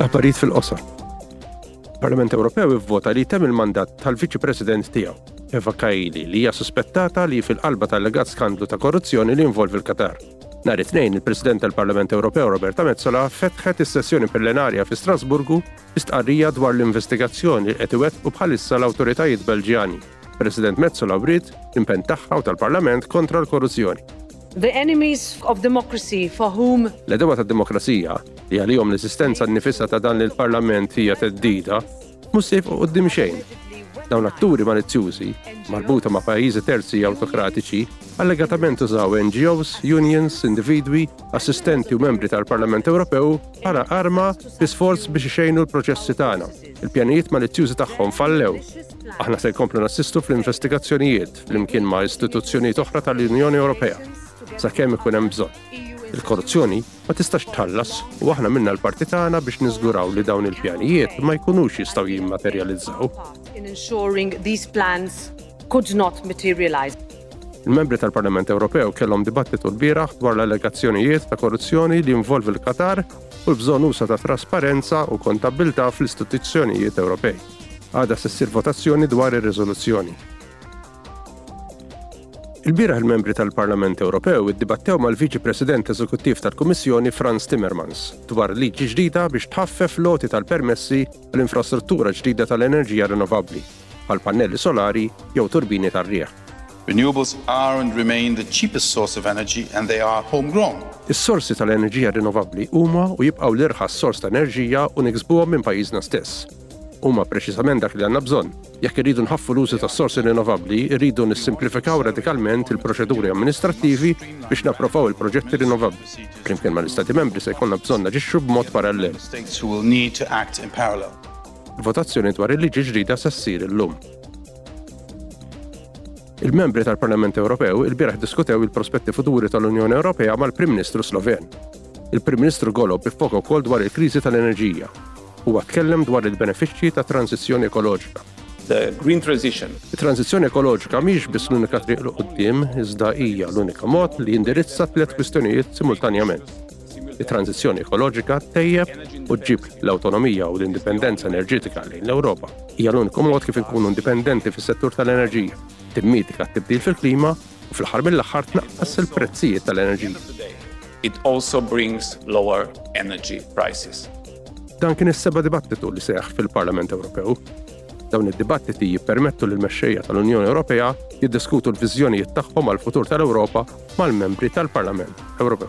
L-aħbarijiet fil-qosor. Parlament Ewropew ivvota li jtem il-mandat tal-Viċi President tiegħu, Eva Kaili, li hija suspettata li fil-qalba tal-legat skandlu ta' korruzzjoni li involvi l-Katar. Nhar it-tnejn, il-President tal-Parlament Ewropew Roberta Mezzola fetħet is-sessjoni plenarja fi Strasburgu istqarrija dwar l-investigazzjoni li qed iwettqu bħalissa l-awtoritajiet Belġjani. President Mezzola wriet l-impenn tagħha u tal-Parlament kontra l-korruzzjoni. The enemies of democracy for whom. L-għedewa tad-demokrazija, li għalihom l-eżistenza nnifisha ta' dan il-Parlament hija theddida, mhux se jibqgħu quddiem xejn. Dawn atturi malizzjużi, marbuta ma' pajjiżi terzi awtokratiċi, allegatament użaw NGOs, unions, individwi, assistenti u membri tal-Parlament Ewropew bħala arma fi sforz biex ixejnu l-proċessi tagħna. Il-pjanijiet malizzjużi tagħhom fallew. Aħna se nkomplu nassistu fl-investigazzjonijiet. flimkien ma' istituzzjonijiet oħra tal-Unjoni Ewropea sakemm ikun hemm bżonn. Il-korruzzjoni ma tistax tħallas u aħna minna l-parti tagħna biex niżguraw li dawn il-pjanijiet ma jkunux jistgħu jimmaterjalizzaw. Il-membri tal-Parlament Ewropew kellhom dibattitu l-bieraħ dwar l-allegazzjonijiet ta' korruzzjoni li involvi l-Qatar u l-bżonn usa ta' trasparenza u kontabbiltà fl-istituzzjonijiet Ewropej. Għada se ssir votazzjoni dwar ir-riżoluzzjoni. Il-bieraħ il-membri tal-Parlament Ewropew iddibattew mal-Viċi President Eżekuttiv tal-Kummissjoni Franz Timmermans dwar liġi ġdida biex tħaffef l-għoti tal-permessi għall-infrastruttura ġdida tal-enerġija rinnovabbli, bħal pannelli solari jew turbini tar-riħ. Renewables are and remain the cheapest source of energy and they are homegrown. Is-sorsi tal-enerġija rinnovabbli huma u jibqgħu l-irħas sors ta' enerġija u niksbuhom minn pajjiżna stess. Huma preċiżament dak li għandna bżonn, Jekk irridu nħaffu l-użu tas-sorsi rinnovabbli, irridu nissimplifikaw radikalment il-proċeduri amministrattivi biex napprovaw il-proġetti rinnovabbli. Flimkien mal-Istati Membri se jkollna bżonn naġixxu b'mod parallel. Votazzjoni dwar il-liġi ġdida se ssir illum. Il-membri tal-Parlament Ewropew il-bieraħ diskutew il-prospetti futuri tal-Unjoni Ewropea mal-Prim Ministru Sloven. Il-Prim Ministru Golob iffoka wkoll dwar il-kriżi tal-enerġija. Huwa tkellem dwar il-benefiċċji ta' tranżizzjoni ekoloġika. The green transition. It-tranżizzjoni ekoloġika mhix biss l-unika triq l quddiem iżda hija l-unika mod li jindirizza tliet kwistjonijiet simultanjament. It-tranżizzjoni ekoloġika tejjeb u ġġib l-awtonomija u l-indipendenza enerġetika lejn l-Ewropa. Hija l-uniku mod kif inkunu indipendenti fis-settur tal-enerġija, timmitika t-tibdil fil-klima u fl-aħħar mill-aħħar tnaqqas il-prezzijiet tal-enerġija. It also brings lower energy prices. Dan kien is-seba' dibattitu li seħħ fil-Parlament Ewropew. Dawn id-dibattiti jippermettu lil mexxejja tal-Unjoni Ewropea jiddiskutu l-viżjonijiet tagħhom għal futur tal-Ewropa mal-membri tal-Parlament Ewropew.